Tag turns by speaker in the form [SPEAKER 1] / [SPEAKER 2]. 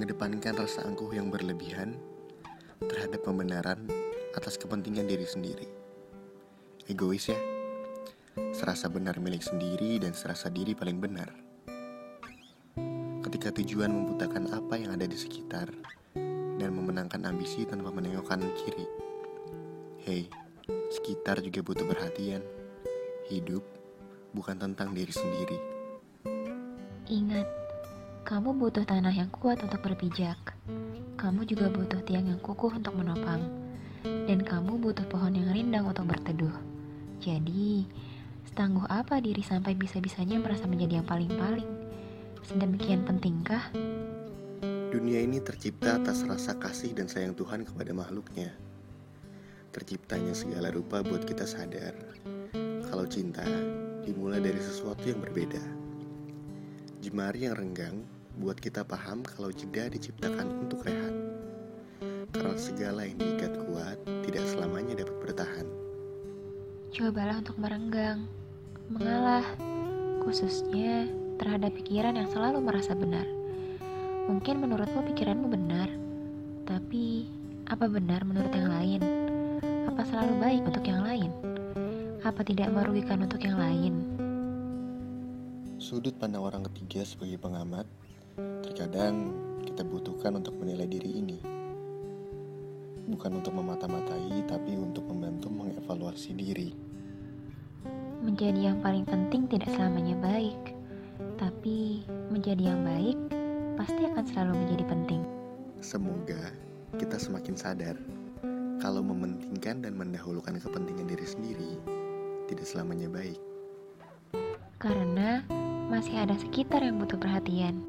[SPEAKER 1] mengedepankan rasa angkuh yang berlebihan terhadap pembenaran atas kepentingan diri sendiri. Egois ya, serasa benar milik sendiri dan serasa diri paling benar. Ketika tujuan membutakan apa yang ada di sekitar dan memenangkan ambisi tanpa menengok kanan kiri. Hei, sekitar juga butuh perhatian. Hidup bukan tentang diri sendiri.
[SPEAKER 2] Ingat, kamu butuh tanah yang kuat untuk berpijak. Kamu juga butuh tiang yang kukuh untuk menopang. Dan kamu butuh pohon yang rindang untuk berteduh. Jadi, setangguh apa diri sampai bisa-bisanya merasa menjadi yang paling-paling? Sedemikian pentingkah?
[SPEAKER 1] Dunia ini tercipta atas rasa kasih dan sayang Tuhan kepada makhluknya. Terciptanya segala rupa buat kita sadar kalau cinta dimulai dari sesuatu yang berbeda. Jemari yang renggang buat kita paham kalau jeda diciptakan untuk rehat. Karena segala yang diikat kuat tidak selamanya dapat bertahan.
[SPEAKER 2] Cobalah untuk merenggang, mengalah, khususnya terhadap pikiran yang selalu merasa benar. Mungkin menurutmu pikiranmu benar, tapi apa benar menurut yang lain? Apa selalu baik untuk yang lain? Apa tidak merugikan untuk yang lain?
[SPEAKER 1] Sudut pandang orang ketiga sebagai pengamat, terkadang kita butuhkan untuk menilai diri ini. Bukan untuk memata-matai, tapi untuk membantu mengevaluasi diri.
[SPEAKER 2] Menjadi yang paling penting tidak selamanya baik, tapi menjadi yang baik pasti akan selalu menjadi penting.
[SPEAKER 1] Semoga kita semakin sadar kalau mementingkan dan mendahulukan kepentingan diri sendiri tidak selamanya baik.
[SPEAKER 2] Karena masih ada sekitar yang butuh perhatian.